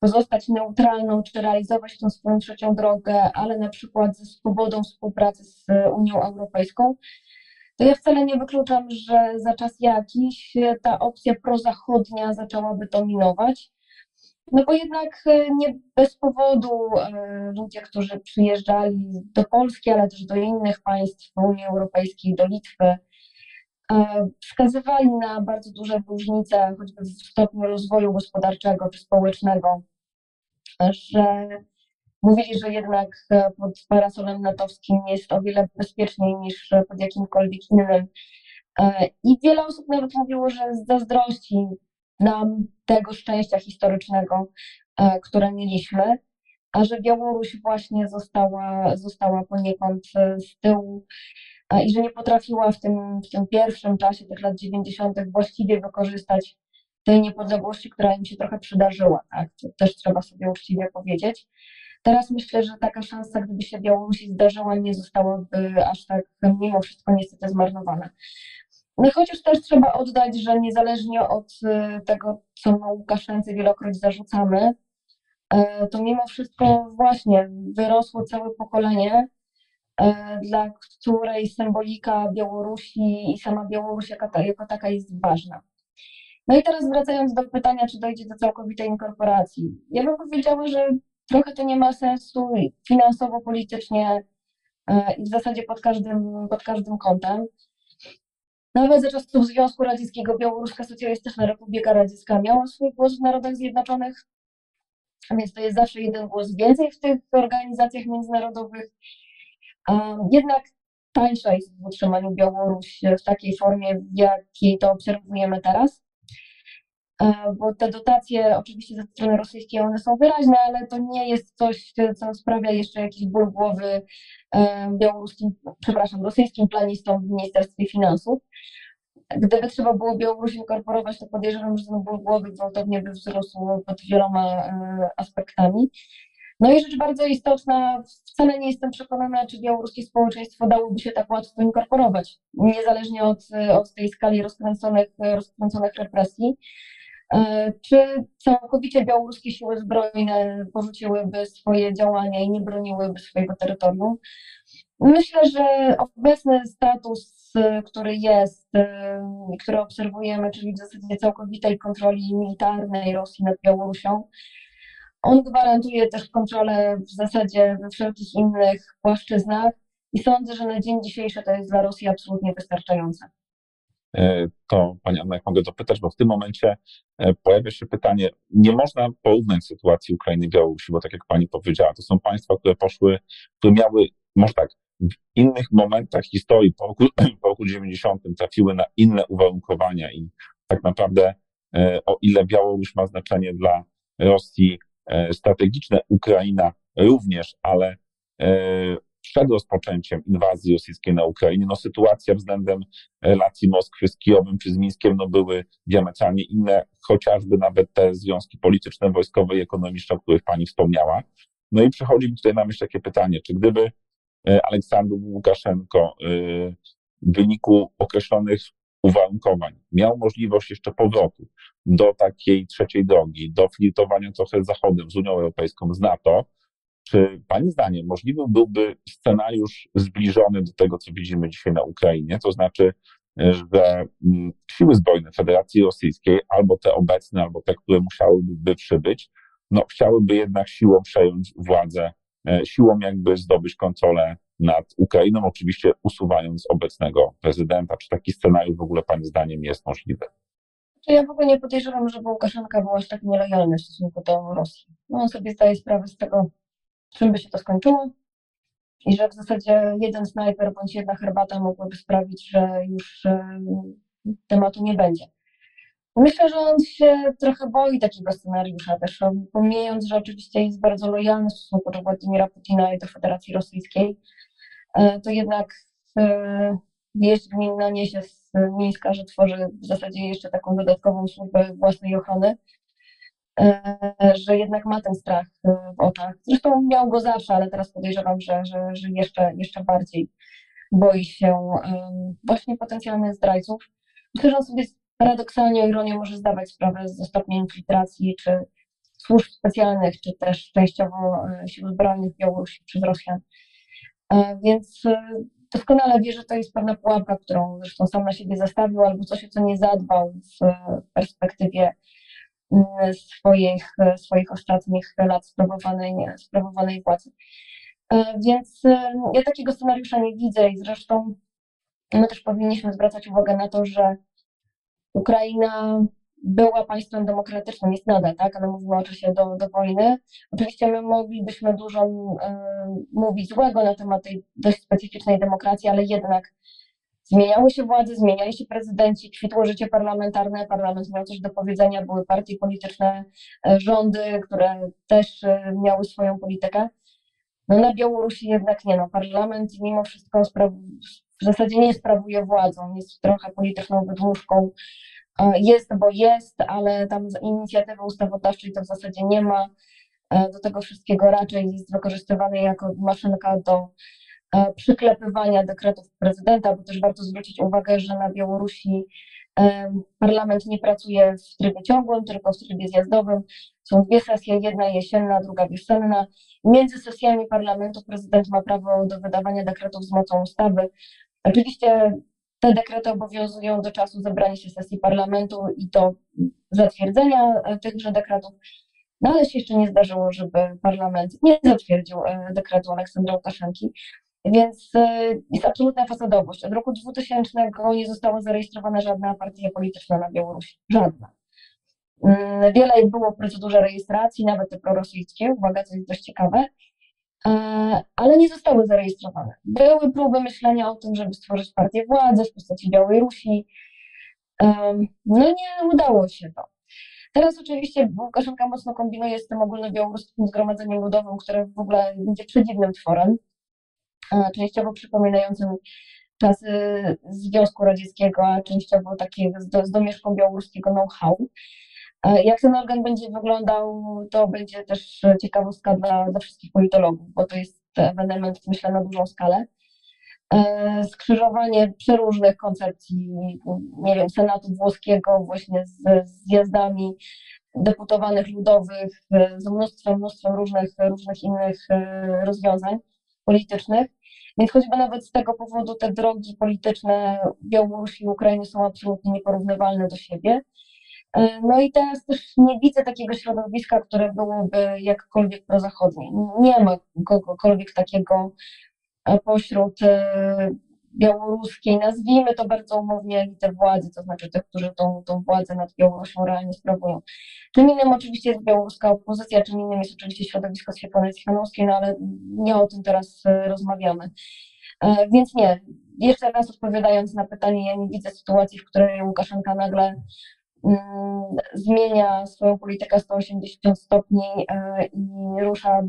A: pozostać neutralną, czy realizować tą swoją trzecią drogę, ale na przykład ze swobodą współpracy z Unią Europejską, to ja wcale nie wykluczam, że za czas jakiś e, ta opcja prozachodnia zaczęłaby dominować. No bo jednak e, nie bez powodu e, ludzie, którzy przyjeżdżali do Polski, ale też do innych państw Unii Europejskiej, do Litwy, e, wskazywali na bardzo duże różnice, choćby w stopniu rozwoju gospodarczego czy społecznego, że mówili, że jednak e, pod parasolem natowskim jest o wiele bezpieczniej niż e, pod jakimkolwiek innym. E, I wiele osób nawet mówiło, że zazdrości nam tego szczęścia historycznego, e, które mieliśmy, a że Białoruś właśnie została, została poniekąd e, z tyłu e, i że nie potrafiła w tym, w tym pierwszym czasie tych lat 90. właściwie wykorzystać tej niepodległości, która im się trochę przydarzyła. Tak? To też trzeba sobie uczciwie powiedzieć. Teraz myślę, że taka szansa, gdyby się Białorusi zdarzyła, nie zostałaby aż tak mimo wszystko niestety zmarnowana. No chociaż też trzeba oddać, że niezależnie od e, tego, co na Łukaszence wielokroć zarzucamy, e, to mimo wszystko właśnie wyrosło całe pokolenie, dla której symbolika Białorusi i sama Białoruś jako, jako taka jest ważna. No i teraz wracając do pytania, czy dojdzie do całkowitej inkorporacji. Ja bym powiedziała, że trochę to nie ma sensu finansowo, politycznie e, i w zasadzie pod każdym, pod każdym kątem. Nawet za czasów Związku Radzieckiego Białoruska Socjalistyczna Republika Radziecka miała swój głos w Narodach Zjednoczonych, więc to jest zawsze jeden głos więcej w tych organizacjach międzynarodowych. A Jednak tańsza jest w utrzymaniu Białoruś w takiej formie, w jakiej to obserwujemy teraz. E, Bo te dotacje oczywiście ze strony rosyjskiej one są wyraźne, ale to nie jest coś, co sprawia jeszcze jakiś ból głowy e, białoruskim, przepraszam, rosyjskim planistom w Ministerstwie Finansów. Gdyby trzeba było Białoruś inkorporować, to podejrzewam, że ten ból głowy gwałtownie by wzrósł pod wieloma e, aspektami. No i rzecz bardzo istotna, wcale nie jestem przekonana, czy białoruskie społeczeństwo dałoby się tak łatwo inkorporować, niezależnie od, od tej skali rozkręconych, rozkręconych represji. E, Czy całkowicie białoruskie siły zbrojne porzuciłyby swoje działania i nie broniłyby swojego terytorium? Myślę, że obecny status, który jest, e, który obserwujemy, czyli w zasadzie całkowitej kontroli militarnej Rosji nad Białorusią, on gwarantuje też kontrolę w zasadzie we wszelkich innych płaszczyznach i sądzę, że na dzień dzisiejszy to jest dla Rosji absolutnie wystarczające.
C: E, to Pani Anna, jak mogę dopytać, bo w tym momencie e, pojawia się pytanie, nie można porównać sytuacji Ukrainy i Białorusi, bo tak jak Pani powiedziała, to są państwa, które poszły, które miały, może tak, w innych momentach historii po roku, po roku 90 trafiły na inne uwarunkowania i tak naprawdę e, o ile Białoruś ma znaczenie dla Rosji strategiczne, Ukraina również, ale e, przed rozpoczęciem inwazji rosyjskiej na Ukrainie, no sytuacja względem relacji Moskwy z Kijowem czy z Mińskiem no były diametralnie inne, chociażby nawet te związki polityczne, wojskowe i ekonomiczne, o których Pani wspomniała. No i przychodzi mi tutaj na myśl takie pytanie, czy gdyby e, Aleksander Łukaszenko e, w wyniku określonych uwarunkowań miał możliwość jeszcze powrotu do takiej trzeciej drogi, do flirtowania trochę z Zachodem, z Unią Europejską, z NATO, czy Pani zdaniem możliwy byłby scenariusz zbliżony do tego, co widzimy dzisiaj na Ukrainie? To znaczy, że mm, siły zbrojne Federacji Rosyjskiej, albo te obecne, albo te, które musiałyby przybyć, no, chciałyby jednak siłą przejąć władzę, e, siłą jakby zdobyć kontrolę nad Ukrainą, oczywiście usuwając obecnego prezydenta. Czy taki scenariusz w ogóle Pani zdaniem jest możliwy?
A: To ja w ogóle nie podejrzewam, żeby Łukaszenka był aż tak nielojalny w stosunku do Rosji. No, on sobie zdaje sprawę z tego, czym by się to skończyło i że w zasadzie jeden snajper bądź jedna herbata mogłyby sprawić, że już tematu nie będzie. Myślę, że on się trochę boi takiego scenariusza też, on, pomijając, że oczywiście jest bardzo lojalny w stosunku do Władimira Putina i do Federacji Rosyjskiej, e, to jednak wieść gminna niesie z Mińska, że tworzy w zasadzie jeszcze taką dodatkową służbę własnej ochrony, e, że jednak ma ten strach e, w oczach. Zresztą miał go zawsze, ale teraz podejrzewam, że, że, że jeszcze, jeszcze bardziej boi się właśnie potencjalnych zdrajców. Myślę, że on sobie paradoksalnie ironię może zdawać sprawę ze stopnia infiltracji czy służb specjalnych, czy też częściowo e, sił zbrojnych Białorusi przez Rosjan. E, Więc e, doskonale wie, że to jest pewna pułapka, którą zresztą sam na siebie zastawił, albo coś, o co nie zadbał w perspektywie swoich, swoich ostatnich lat sprawowanej, sprawowanej władzy. Więc ja takiego scenariusza nie widzę i zresztą my też powinniśmy zwracać uwagę na to, że Ukraina była państwem demokratycznym, jest nadal, tak, ale mówimy o czasie do, do wojny. Oczywiście my moglibyśmy dużo e, mówić złego na temat tej dość specyficznej demokracji, ale jednak zmieniały się władze, zmieniali się prezydenci, kwitło życie parlamentarne, parlament miał coś do powiedzenia, były partie polityczne, e, rządy, które też e, miały swoją politykę. No na Białorusi jednak nie, no parlament mimo wszystko spraw- w zasadzie nie sprawuje władzą, jest trochę polityczną wydmuszką, E, jest, bo jest, ale tam inicjatywy ustawodawczej to w zasadzie nie ma. E, Do tego wszystkiego raczej jest wykorzystywany jako maszynka do e, przyklepywania dekretów prezydenta, bo też warto zwrócić uwagę, że na Białorusi parlament nie pracuje w trybie ciągłym, tylko w trybie zjazdowym. Są dwie sesje, jedna jesienna, druga wiosenna. Między sesjami parlamentu prezydent ma prawo do wydawania dekretów z mocą ustawy. Oczywiście te dekrety obowiązują do czasu zebrania się sesji parlamentu i do zatwierdzenia e, tychże dekretów. No ale się jeszcze nie zdarzyło, żeby parlament nie zatwierdził e, dekretu Aleksandra Łukaszenki. Więc y, jest absolutna fasadowość. Od roku 2000 nie została zarejestrowana żadna partia polityczna na Białorusi. Żadna. Mm, Wiele było w procedurze rejestracji, nawet te prorosyjskie, uwaga, co jest dość ciekawe, e, ale nie zostały zarejestrowane. Były próby myślenia o tym, żeby stworzyć partię władzy w postaci Białej Rusi. No nie udało się to. Teraz oczywiście Łukaszenka mocno kombinuje z tym ogólnobiałoruskim zgromadzeniem ludowym, które w ogóle będzie przedziwnym tworem, e, częściowo przypominającym czasy Związku Radzieckiego, a częściowo takiego z, z domieszką białoruskiego know-how. E, Jak ten organ będzie wyglądał, to będzie też ciekawostka dla, dla wszystkich politologów, bo to jest ewenement, myślę, na dużą skalę. E, Skrzyżowanie przeróżnych koncepcji, nie wiem, Senatu włoskiego właśnie z zjazdami deputowanych ludowych, e, z mnóstwem, mnóstwem różnych, różnych innych rozwiązań politycznych. Więc choćby nawet z tego powodu te drogi polityczne Białorusi i Ukrainy są absolutnie nieporównywalne do siebie. E, No i teraz też nie widzę takiego środowiska, które byłoby jakkolwiek prozachodnie. Nie ma kogokolwiek takiego e, pośród e, białoruskiej, nazwijmy to bardzo umownie elity władzy, to znaczy tych, którzy tą, tą władzę nad Białorusią realnie sprawują. Czym innym oczywiście jest białoruska opozycja, czym innym jest oczywiście środowisko Świetlanej Cichanowskiej, no ale nie o tym teraz rozmawiamy. Więc nie, jeszcze raz odpowiadając na pytanie, ja nie widzę sytuacji, w której Łukaszenka nagle zmienia swoją politykę 180 stopni e, i rusza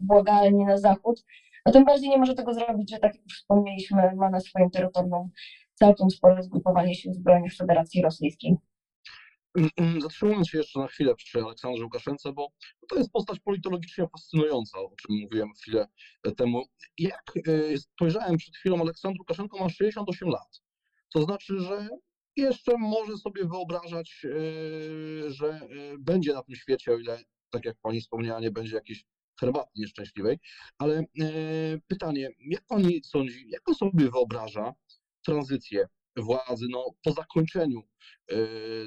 A: błagalnie na zachód. No tym bardziej nie może tego zrobić, że tak jak wspomnieliśmy, ma na swoim terytorium całkiem spore zgrupowanie sił zbrojnych Federacji Rosyjskiej.
B: Mm, mm, Zatrzymując się jeszcze na chwilę przy Aleksandrze Łukaszence, bo to jest postać politologicznie fascynująca, o czym mówiłem chwilę temu. Jak e, spojrzałem przed chwilą, Aleksandr Łukaszenko ma 68 lat. To znaczy, że jeszcze może sobie wyobrażać, e, że e, będzie na tym świecie, o ile, tak jak pani wspomniała, nie będzie jakiejś herbaty nieszczęśliwej. Ale e, pytanie, jak pani sądzi, jak on sobie wyobraża tranzycję władzy no, po zakończeniu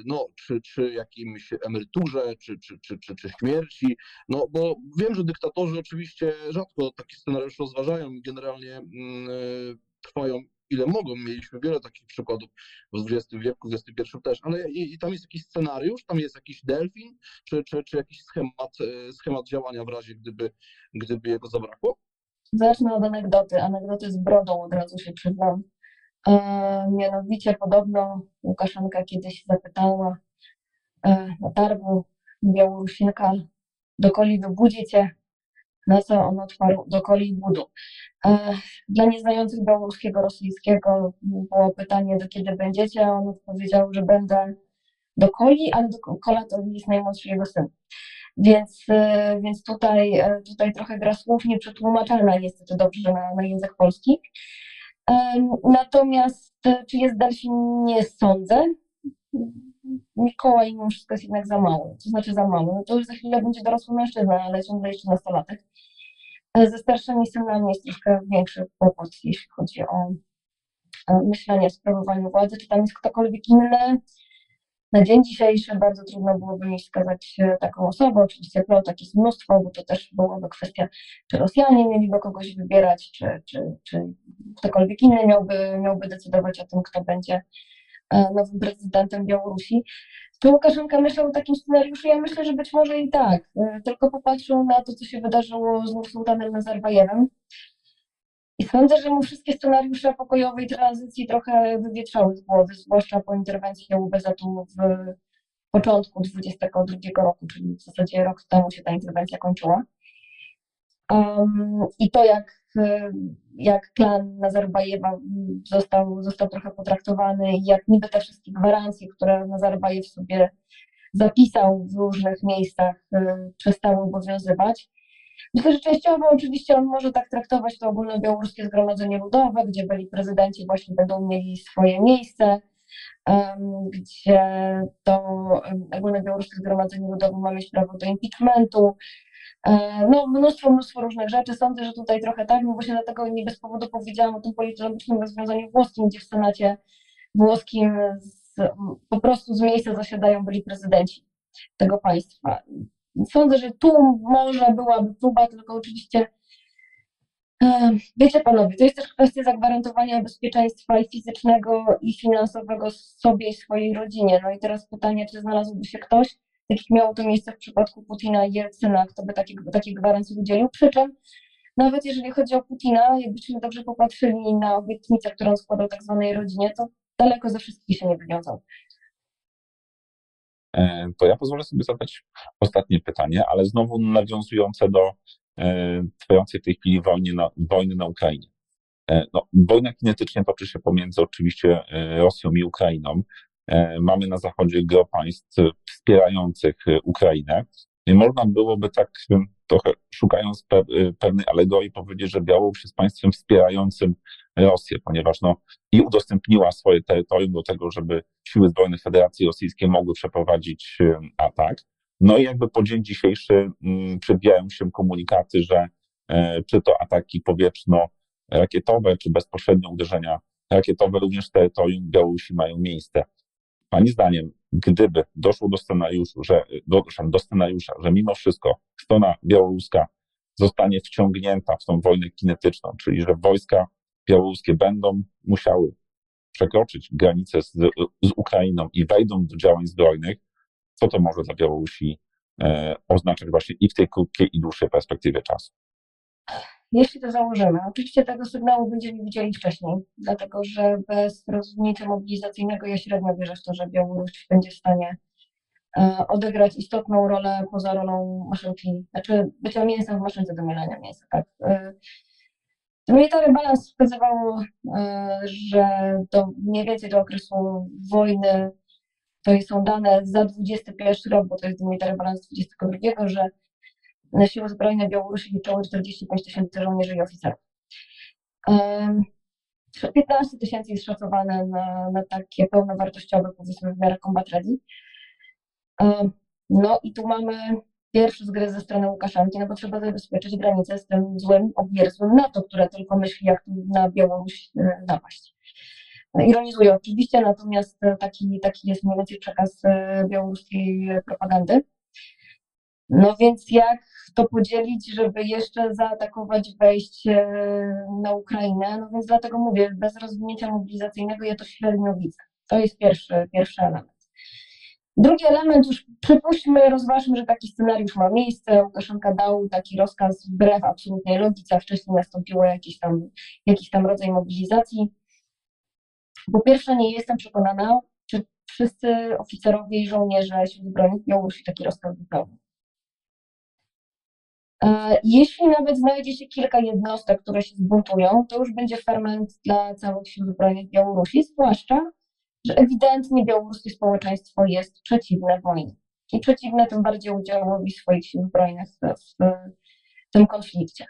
B: no, czy, czy jakimś emeryturze, czy, czy, czy, czy, czy śmierci. No, bo wiem, że dyktatorzy oczywiście rzadko taki scenariusz rozważają i generalnie mm, trwają ile mogą. Mieliśmy wiele takich przykładów w XX wieku, w XXI też, ale i, i tam jest jakiś scenariusz, tam jest jakiś delfin, czy, czy, czy jakiś schemat, e, schemat działania w razie, gdyby, gdyby jego zabrakło?
A: Zacznę od anegdoty. Anegdoty z brodą od razu się przyznam. E, mianowicie podobno Łukaszenka kiedyś zapytała e, na targu Białorusinka, do koli? Na co on odparł, do koli budu. E, dla nieznających białoruskiego, rosyjskiego było pytanie, do kiedy będziecie, a on odpowiedział, że będę do koli, ale do kola to jest najmłodszy jego syn. Więc, e, więc tutaj, e, tutaj trochę gra słów nieprzetłumaczalna niestety dobrze na, na język polski. Natomiast czy jest delfin? Nie sądzę. Mikołaj mimo wszystko jest jednak za mały. To znaczy za mały. No to już za chwilę będzie dorosły mężczyzna, ale ciągle jeszcze nastolatek. Ze starszymi synami jest troszkę większy kłopot, jeśli chodzi o e, myślenie o sprawowaniu władzy. Czy tam jest ktokolwiek inny? Na dzień dzisiejszy bardzo trudno byłoby mi wskazać e, taką osobę. Oczywiście plotek jest mnóstwo, bo to też byłoby kwestia, czy Rosjanie mieliby kogoś wybierać, czy, czy, czy ktokolwiek inny miałby, miałby decydować o tym, kto będzie nowym prezydentem Białorusi. Czy Łukaszenka myślał o takim scenariuszu? Ja myślę, że być może i tak. E, Tylko popatrzył na to, co się wydarzyło z Nursultanem Nazarbajewem. I sądzę, że mu wszystkie scenariusze pokojowej tranzycji trochę wywietrzały z głowy, zwłaszcza po interwencji UBZ-u w początku 2022 roku, czyli w zasadzie rok temu się ta interwencja kończyła. Um, I to, jak, jak klan Nazarbajewa został, został trochę potraktowany i jak niby te wszystkie gwarancje, które Nazarbajew sobie zapisał w różnych miejscach, y, przestały obowiązywać. Myślę, że częściowo oczywiście on może tak traktować to ogólnobiałoruskie zgromadzenie ludowe, gdzie byli prezydenci właśnie będą mieli swoje miejsce, gdzie to ogólnobiałoruskie zgromadzenie ludowe ma mieć prawo do impeachmentu. E, No, mnóstwo, mnóstwo różnych rzeczy. Sądzę, że tutaj trochę tak, no właśnie dlatego nie bez powodu powiedziałam o tym politologicznym rozwiązaniu włoskim, gdzie w Senacie włoskim z, po prostu z miejsca zasiadają byli prezydenci tego państwa. Sądzę, że tu może byłaby próba, tylko oczywiście E, Wiecie panowie, to jest też kwestia zagwarantowania bezpieczeństwa i fizycznego, i finansowego sobie i swojej rodzinie. No i teraz pytanie, czy znalazłby się ktoś, tak jak miało to miejsce w przypadku Putina i Jelcyna, kto by takie, takie gwarancje udzielił. Przy czym nawet jeżeli chodzi o Putina, jakbyśmy dobrze popatrzyli na obietnicę, którą składał tak zwanej rodzinie, to daleko ze wszystkich się nie wywiązał.
C: E, To ja pozwolę sobie zadać ostatnie pytanie, ale znowu nawiązujące do e, trwającej w tej chwili wojny na, wojny na Ukrainie. E, No, wojna kinetycznie toczy się pomiędzy oczywiście Rosją i Ukrainą. E, Mamy na zachodzie gro państw wspierających e, Ukrainę. I można byłoby tak e, trochę szukając pe, pewnej alegorii powiedzieć, że Białoruś jest państwem wspierającym Rosję, ponieważ no, i udostępniła swoje terytorium do tego, żeby siły zbrojne Federacji Rosyjskiej mogły przeprowadzić atak. No i jakby po dzień dzisiejszy mm, przebijają się komunikaty, że czy to ataki powietrzno-rakietowe, czy bezpośrednie uderzenia rakietowe również terytorium Białorusi mają miejsce. Pani zdaniem, gdyby doszło do scenariuszu, że, do, do scenariusza, że mimo wszystko strona białoruska zostanie wciągnięta w tą wojnę kinetyczną, czyli że wojska białoruskie będą musiały przekroczyć granicę z, z Ukrainą i wejdą do działań zbrojnych, co to może dla Białorusi e, oznaczać właśnie i w tej krótkiej i dłuższej perspektywie czasu.
A: Jeśli to założymy, oczywiście tego sygnału będziemy widzieli wcześniej, dlatego że bez rozwinięcia mobilizacyjnego ja średnio wierzę w to, że Białoruś będzie w stanie e, odegrać istotną rolę poza rolą maszynki, znaczy bycia mięsem w maszynce do mielenia mięsa, tak. E, Military Balance wskazywało, e, że do mniej więcej do okresu wojny, to są dane za 21 rok, bo to jest Military Balance 22, że siły zbrojne Białorusi liczyły 45 tysięcy żołnierzy i oficerów. Em, 15 tysięcy jest szacowane na, na takie pełnowartościowe, powiedzmy w miarę combat ready. No i tu mamy pierwszy zgryz ze strony Łukaszenki, no bo trzeba zabezpieczyć granicę z tym złym, obierzłym NATO, które tylko myśli, jak na Białoruś e, napaść. Ironizuję oczywiście, natomiast taki, taki jest mniej więcej przekaz e, białoruskiej propagandy. No więc jak to podzielić, żeby jeszcze zaatakować, wejść e, na Ukrainę? No więc dlatego mówię, bez rozwinięcia mobilizacyjnego ja to średnio widzę. To jest pierwszy, pierwszy element. Drugi element, już przypuśćmy, rozważmy, że taki scenariusz ma miejsce. Łukaszenka dał taki rozkaz wbrew absolutnej logice, a wcześniej nastąpiło jakiś tam, jakiś tam rodzaj mobilizacji. Po pierwsze, nie jestem przekonana, czy wszyscy oficerowie i żołnierze sił zbrojnych Białorusi taki rozkaz wypełnią. Jeśli nawet znajdzie się kilka jednostek, które się zbuntują, to już będzie ferment dla całych sił zbrojnych Białorusi, zwłaszcza, że ewidentnie białoruskie społeczeństwo jest przeciwne wojnie. I przeciwne tym bardziej udziałowi swoich sił zbrojnych w, tym konflikcie.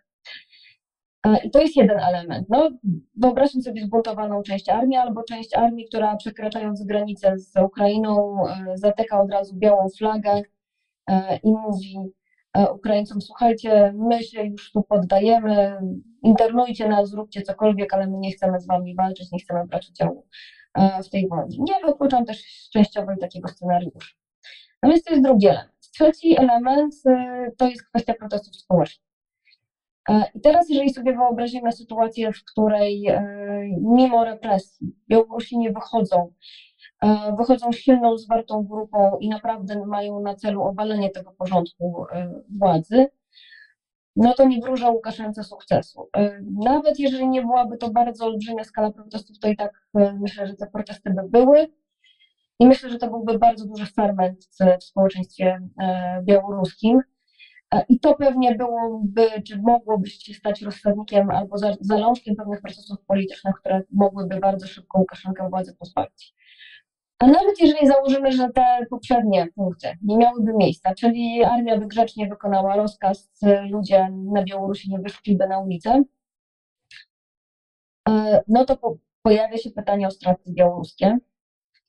A: E, I to jest jeden element. No, wyobraźmy sobie zbuntowaną część armii albo część armii, która przekraczając granicę z Ukrainą e, zatyka od razu białą flagę e, i mówi Ukraińcom, słuchajcie, my się już tu poddajemy, internujcie nas, zróbcie cokolwiek, ale my nie chcemy z wami walczyć, nie chcemy brać udziału e, w tej wojnie. Nie wykluczam też częściowo takiego scenariusza. No więc to jest drugi element. Trzeci element e, to jest kwestia protestów społecznych. E, I teraz, jeżeli sobie wyobrazimy sytuację, w której e, mimo represji Białorusini wychodzą, e, wychodzą silną, zwartą grupą i naprawdę mają na celu obalenie tego porządku e, władzy, no to nie wróżę Łukaszence sukcesu. E, Nawet jeżeli nie byłaby to bardzo olbrzymia skala protestów, to i tak e, myślę, że te protesty by były. I myślę, że to byłby bardzo duży ferment w społeczeństwie e, białoruskim. E, I to pewnie byłoby, czy mogłoby się stać rozsądnikiem albo za- zalążkiem pewnych procesów politycznych, które mogłyby bardzo szybko Łukaszenkę władzy pozbawić. A nawet jeżeli założymy, że te poprzednie punkty nie miałyby miejsca, czyli armia by grzecznie wykonała rozkaz, e, ludzie na Białorusi nie wyszliby na ulicę, e, no to po, pojawia się pytanie o straty białoruskie.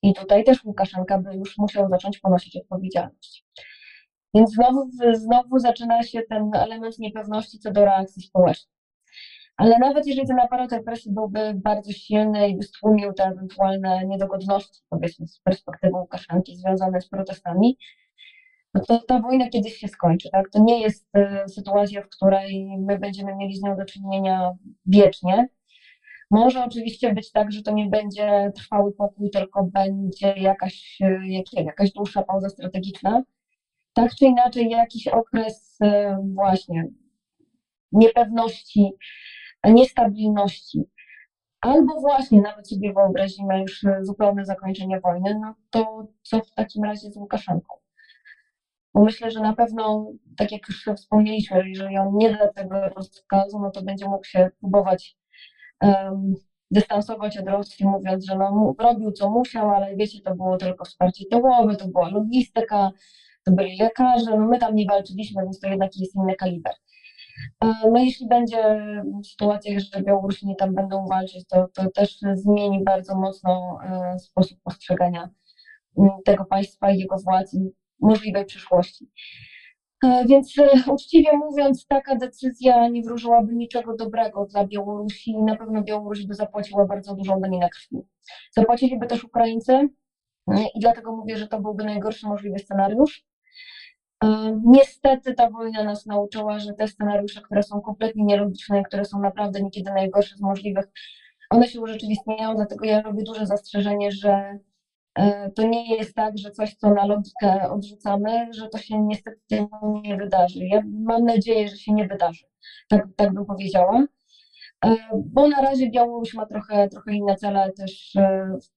A: I tutaj też Łukaszenka by już musiał zacząć ponosić odpowiedzialność. Więc znowu, znowu zaczyna się ten element niepewności co do reakcji społecznej. Ale nawet jeżeli ten aparat represji byłby bardzo silny i by stłumił te ewentualne niedogodności, powiedzmy, z perspektywy Łukaszenki związane z protestami, no to ta wojna kiedyś się skończy, tak? To nie jest e, sytuacja, w której my będziemy mieli z nią do czynienia wiecznie. Może oczywiście być tak, że to nie będzie trwały pokój, tylko będzie jakaś, e, jak, jakaś dłuższa pauza strategiczna. Tak czy inaczej, jakiś okres e, właśnie niepewności, niestabilności, albo właśnie nawet sobie wyobrazimy już zupełne zakończenie wojny, no to co w takim razie z Łukaszenką? Bo myślę, że na pewno, tak jak już wspomnieliśmy, jeżeli on nie da tego rozkazu, no to będzie mógł się próbować um, dystansować od Rosji, mówiąc, że no, robił co musiał, ale wiecie, to było tylko wsparcie tyłowe, to była logistyka, to byli lekarze, no my tam nie walczyliśmy, więc to jednak jest inny kaliber. E, No jeśli będzie sytuacja, że Białorusini tam będą walczyć, to, to też zmieni bardzo mocno e, sposób postrzegania m, tego państwa i jego władz i możliwej przyszłości. E, Więc uczciwie mówiąc, taka decyzja nie wróżyłaby niczego dobrego dla Białorusi i na pewno Białoruś by zapłaciła bardzo dużą daninę krwi. Zapłaciliby też Ukraińcy e, i dlatego mówię, że to byłby najgorszy możliwy scenariusz. E, Niestety ta wojna nas nauczyła, że te scenariusze, które są kompletnie nielogiczne, które są naprawdę niekiedy najgorsze z możliwych, one się urzeczywistniają, dlatego ja robię duże zastrzeżenie, że e, to nie jest tak, że coś, co na logikę odrzucamy, że to się niestety nie wydarzy. Ja mam nadzieję, że się nie wydarzy. Tak, tak bym powiedziała. E, Bo na razie Białoruś ma trochę, trochę inne cele. Też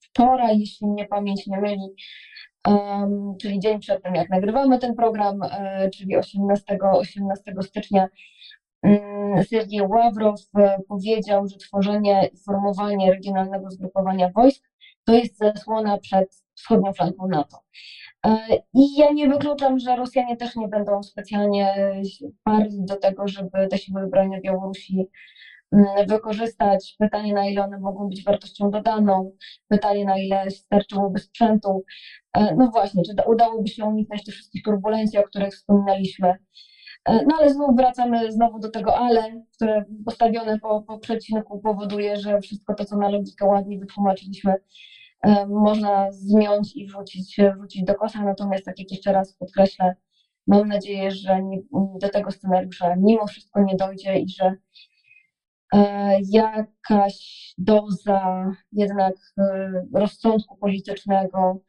A: wczoraj, jeśli mnie pamięć nie myli, czyli dzień przed tym, jak nagrywamy ten program, e, czyli 18, 18 stycznia, mm, Sergiej Ławrow e, powiedział, że tworzenie i formowanie regionalnego zgrupowania wojsk to jest zasłona przed wschodnią flanką NATO. E, I ja nie wykluczam, że Rosjanie też nie będą specjalnie parli do tego, żeby te siły zbrojne Białorusi mm, wykorzystać. Pytanie, na ile one mogą być wartością dodaną, pytanie, na ile starczyłoby sprzętu. E, No właśnie, czy da- udałoby się uniknąć tych wszystkich turbulencji, o których wspominaliśmy. E, No ale znów wracamy znowu do tego ale, które postawione po, po przecinku powoduje, że wszystko to, co na logikę ładnie wytłumaczyliśmy, e, można zmiąć i wrzucić, wrzucić do kosza. Natomiast, tak jak jeszcze raz podkreślę, mam nadzieję, że nie, do tego scenariusza mimo wszystko nie dojdzie i że e, jakaś doza jednak e, rozsądku politycznego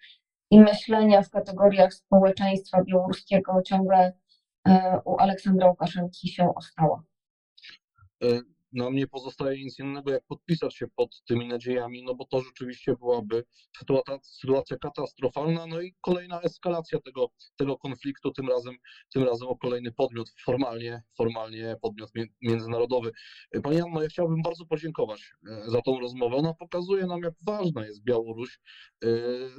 A: i myślenia w kategoriach społeczeństwa białoruskiego ciągle e, u Aleksandra Łukaszenki się ostała.
B: E, Nam nie pozostaje nic innego, jak podpisać się pod tymi nadziejami, no bo to rzeczywiście byłaby sytuacja, sytuacja katastrofalna, no i kolejna eskalacja tego, tego konfliktu, tym razem, tym razem o kolejny podmiot, formalnie, formalnie podmiot międzynarodowy. Pani Anno, ja chciałbym bardzo podziękować e, za tą rozmowę. Ona pokazuje nam, jak ważna jest Białoruś e,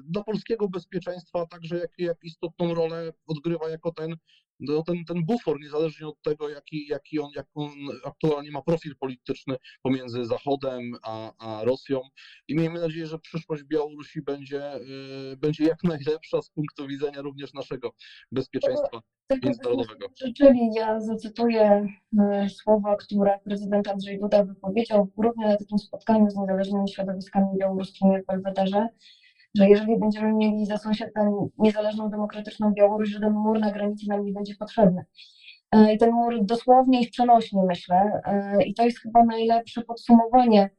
B: dla polskiego bezpieczeństwa, a także jak, jak istotną rolę odgrywa jako ten no, ten, ten bufor, niezależnie od tego, jaki, jaki on, jak on aktualnie ma profil polityczny pomiędzy Zachodem a, a Rosją. I miejmy nadzieję, że przyszłość Białorusi będzie, y, będzie jak najlepsza z punktu widzenia również naszego bezpieczeństwa
A: Tego
B: międzynarodowego.
A: życzyli. Ja zacytuję e, słowa, które prezydent Andrzej Duda wypowiedział w grudniu na takim spotkaniu z niezależnymi środowiskami białoruskimi w Belwederze, że jeżeli będziemy mieli za sąsiadem niezależną, demokratyczną Białoruś, żaden mur na granicy nam nie będzie potrzebny. E, I ten mur dosłownie i w przenośni, myślę. E, I to jest chyba najlepsze podsumowanie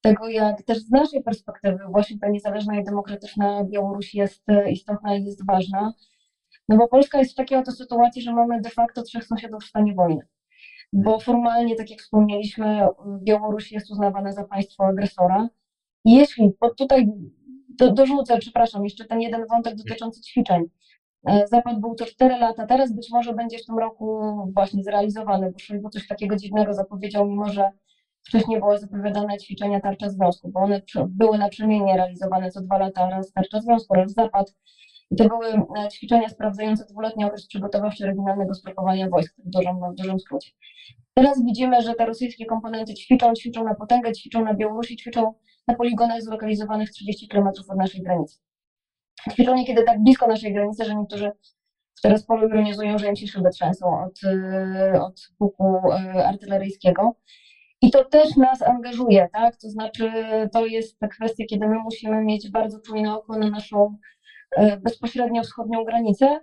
A: tego, jak też z naszej perspektywy właśnie ta niezależna i demokratyczna Białoruś jest e, istotna i jest ważna. No bo Polska jest w takiej oto sytuacji, że mamy de facto trzech sąsiadów w stanie wojny. Bo formalnie, tak jak wspomnieliśmy, Białoruś jest uznawana za państwo agresora. Jeśli, bo tutaj do, dorzucę, przepraszam, jeszcze ten jeden wątek dotyczący ćwiczeń. E, Zapad był to 4 lata, teraz być może będzie w tym roku właśnie zrealizowany, bo Szojgu coś takiego dziwnego zapowiedział, mimo że wcześniej było zapowiadane ćwiczenia tarcza związku, bo one były naprzemiennie realizowane co dwa lata, raz tarcza związku, raz Zapad. I to były e, ćwiczenia sprawdzające dwuletni okres przygotowawczy regionalnego zgrupowania wojsk, w dużym, w dużym skrócie. Teraz widzimy, że te rosyjskie komponenty ćwiczą, ćwiczą na potęgę, ćwiczą na Białorusi, ćwiczą na poligonach zlokalizowanych 30 km od naszej granicy. Ćwiczą niekiedy tak blisko naszej granicy, że niektórzy w Teraspolu ironizują, że im się szyby trzęsą od, e, od huku e, artyleryjskiego. I to też nas angażuje, tak? To znaczy, to jest ta kwestia, kiedy my musimy mieć bardzo czujne oko na naszą e, bezpośrednio wschodnią granicę,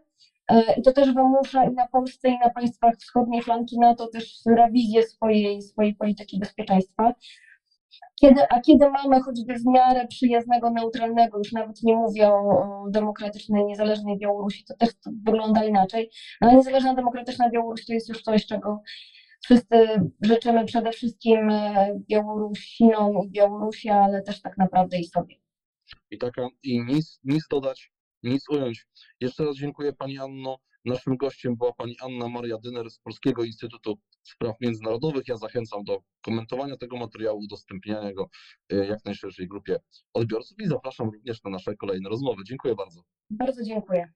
A: I to też wymusza i na Polsce, i na państwach wschodniej flanki NATO też rewizję swojej, swojej polityki bezpieczeństwa. Kiedy, a kiedy mamy choćby w miarę przyjaznego, neutralnego, już nawet nie mówię o, demokratycznej, niezależnej Białorusi, to też to wygląda inaczej. Ale niezależna, demokratyczna Białoruś to jest już coś, czego wszyscy życzymy przede wszystkim e, Białorusinom i Białorusi, ale też tak naprawdę i sobie.
B: I taka, i nic, nic dodać, nic ująć. Jeszcze raz dziękuję Pani Anno. Naszym gościem była Pani Anna Maria Dyner z Polskiego Instytutu Spraw Międzynarodowych. Ja zachęcam do komentowania tego materiału, udostępniania go e, jak najszerszej grupie odbiorców i zapraszam również na nasze kolejne rozmowy. Dziękuję bardzo.
A: Bardzo dziękuję.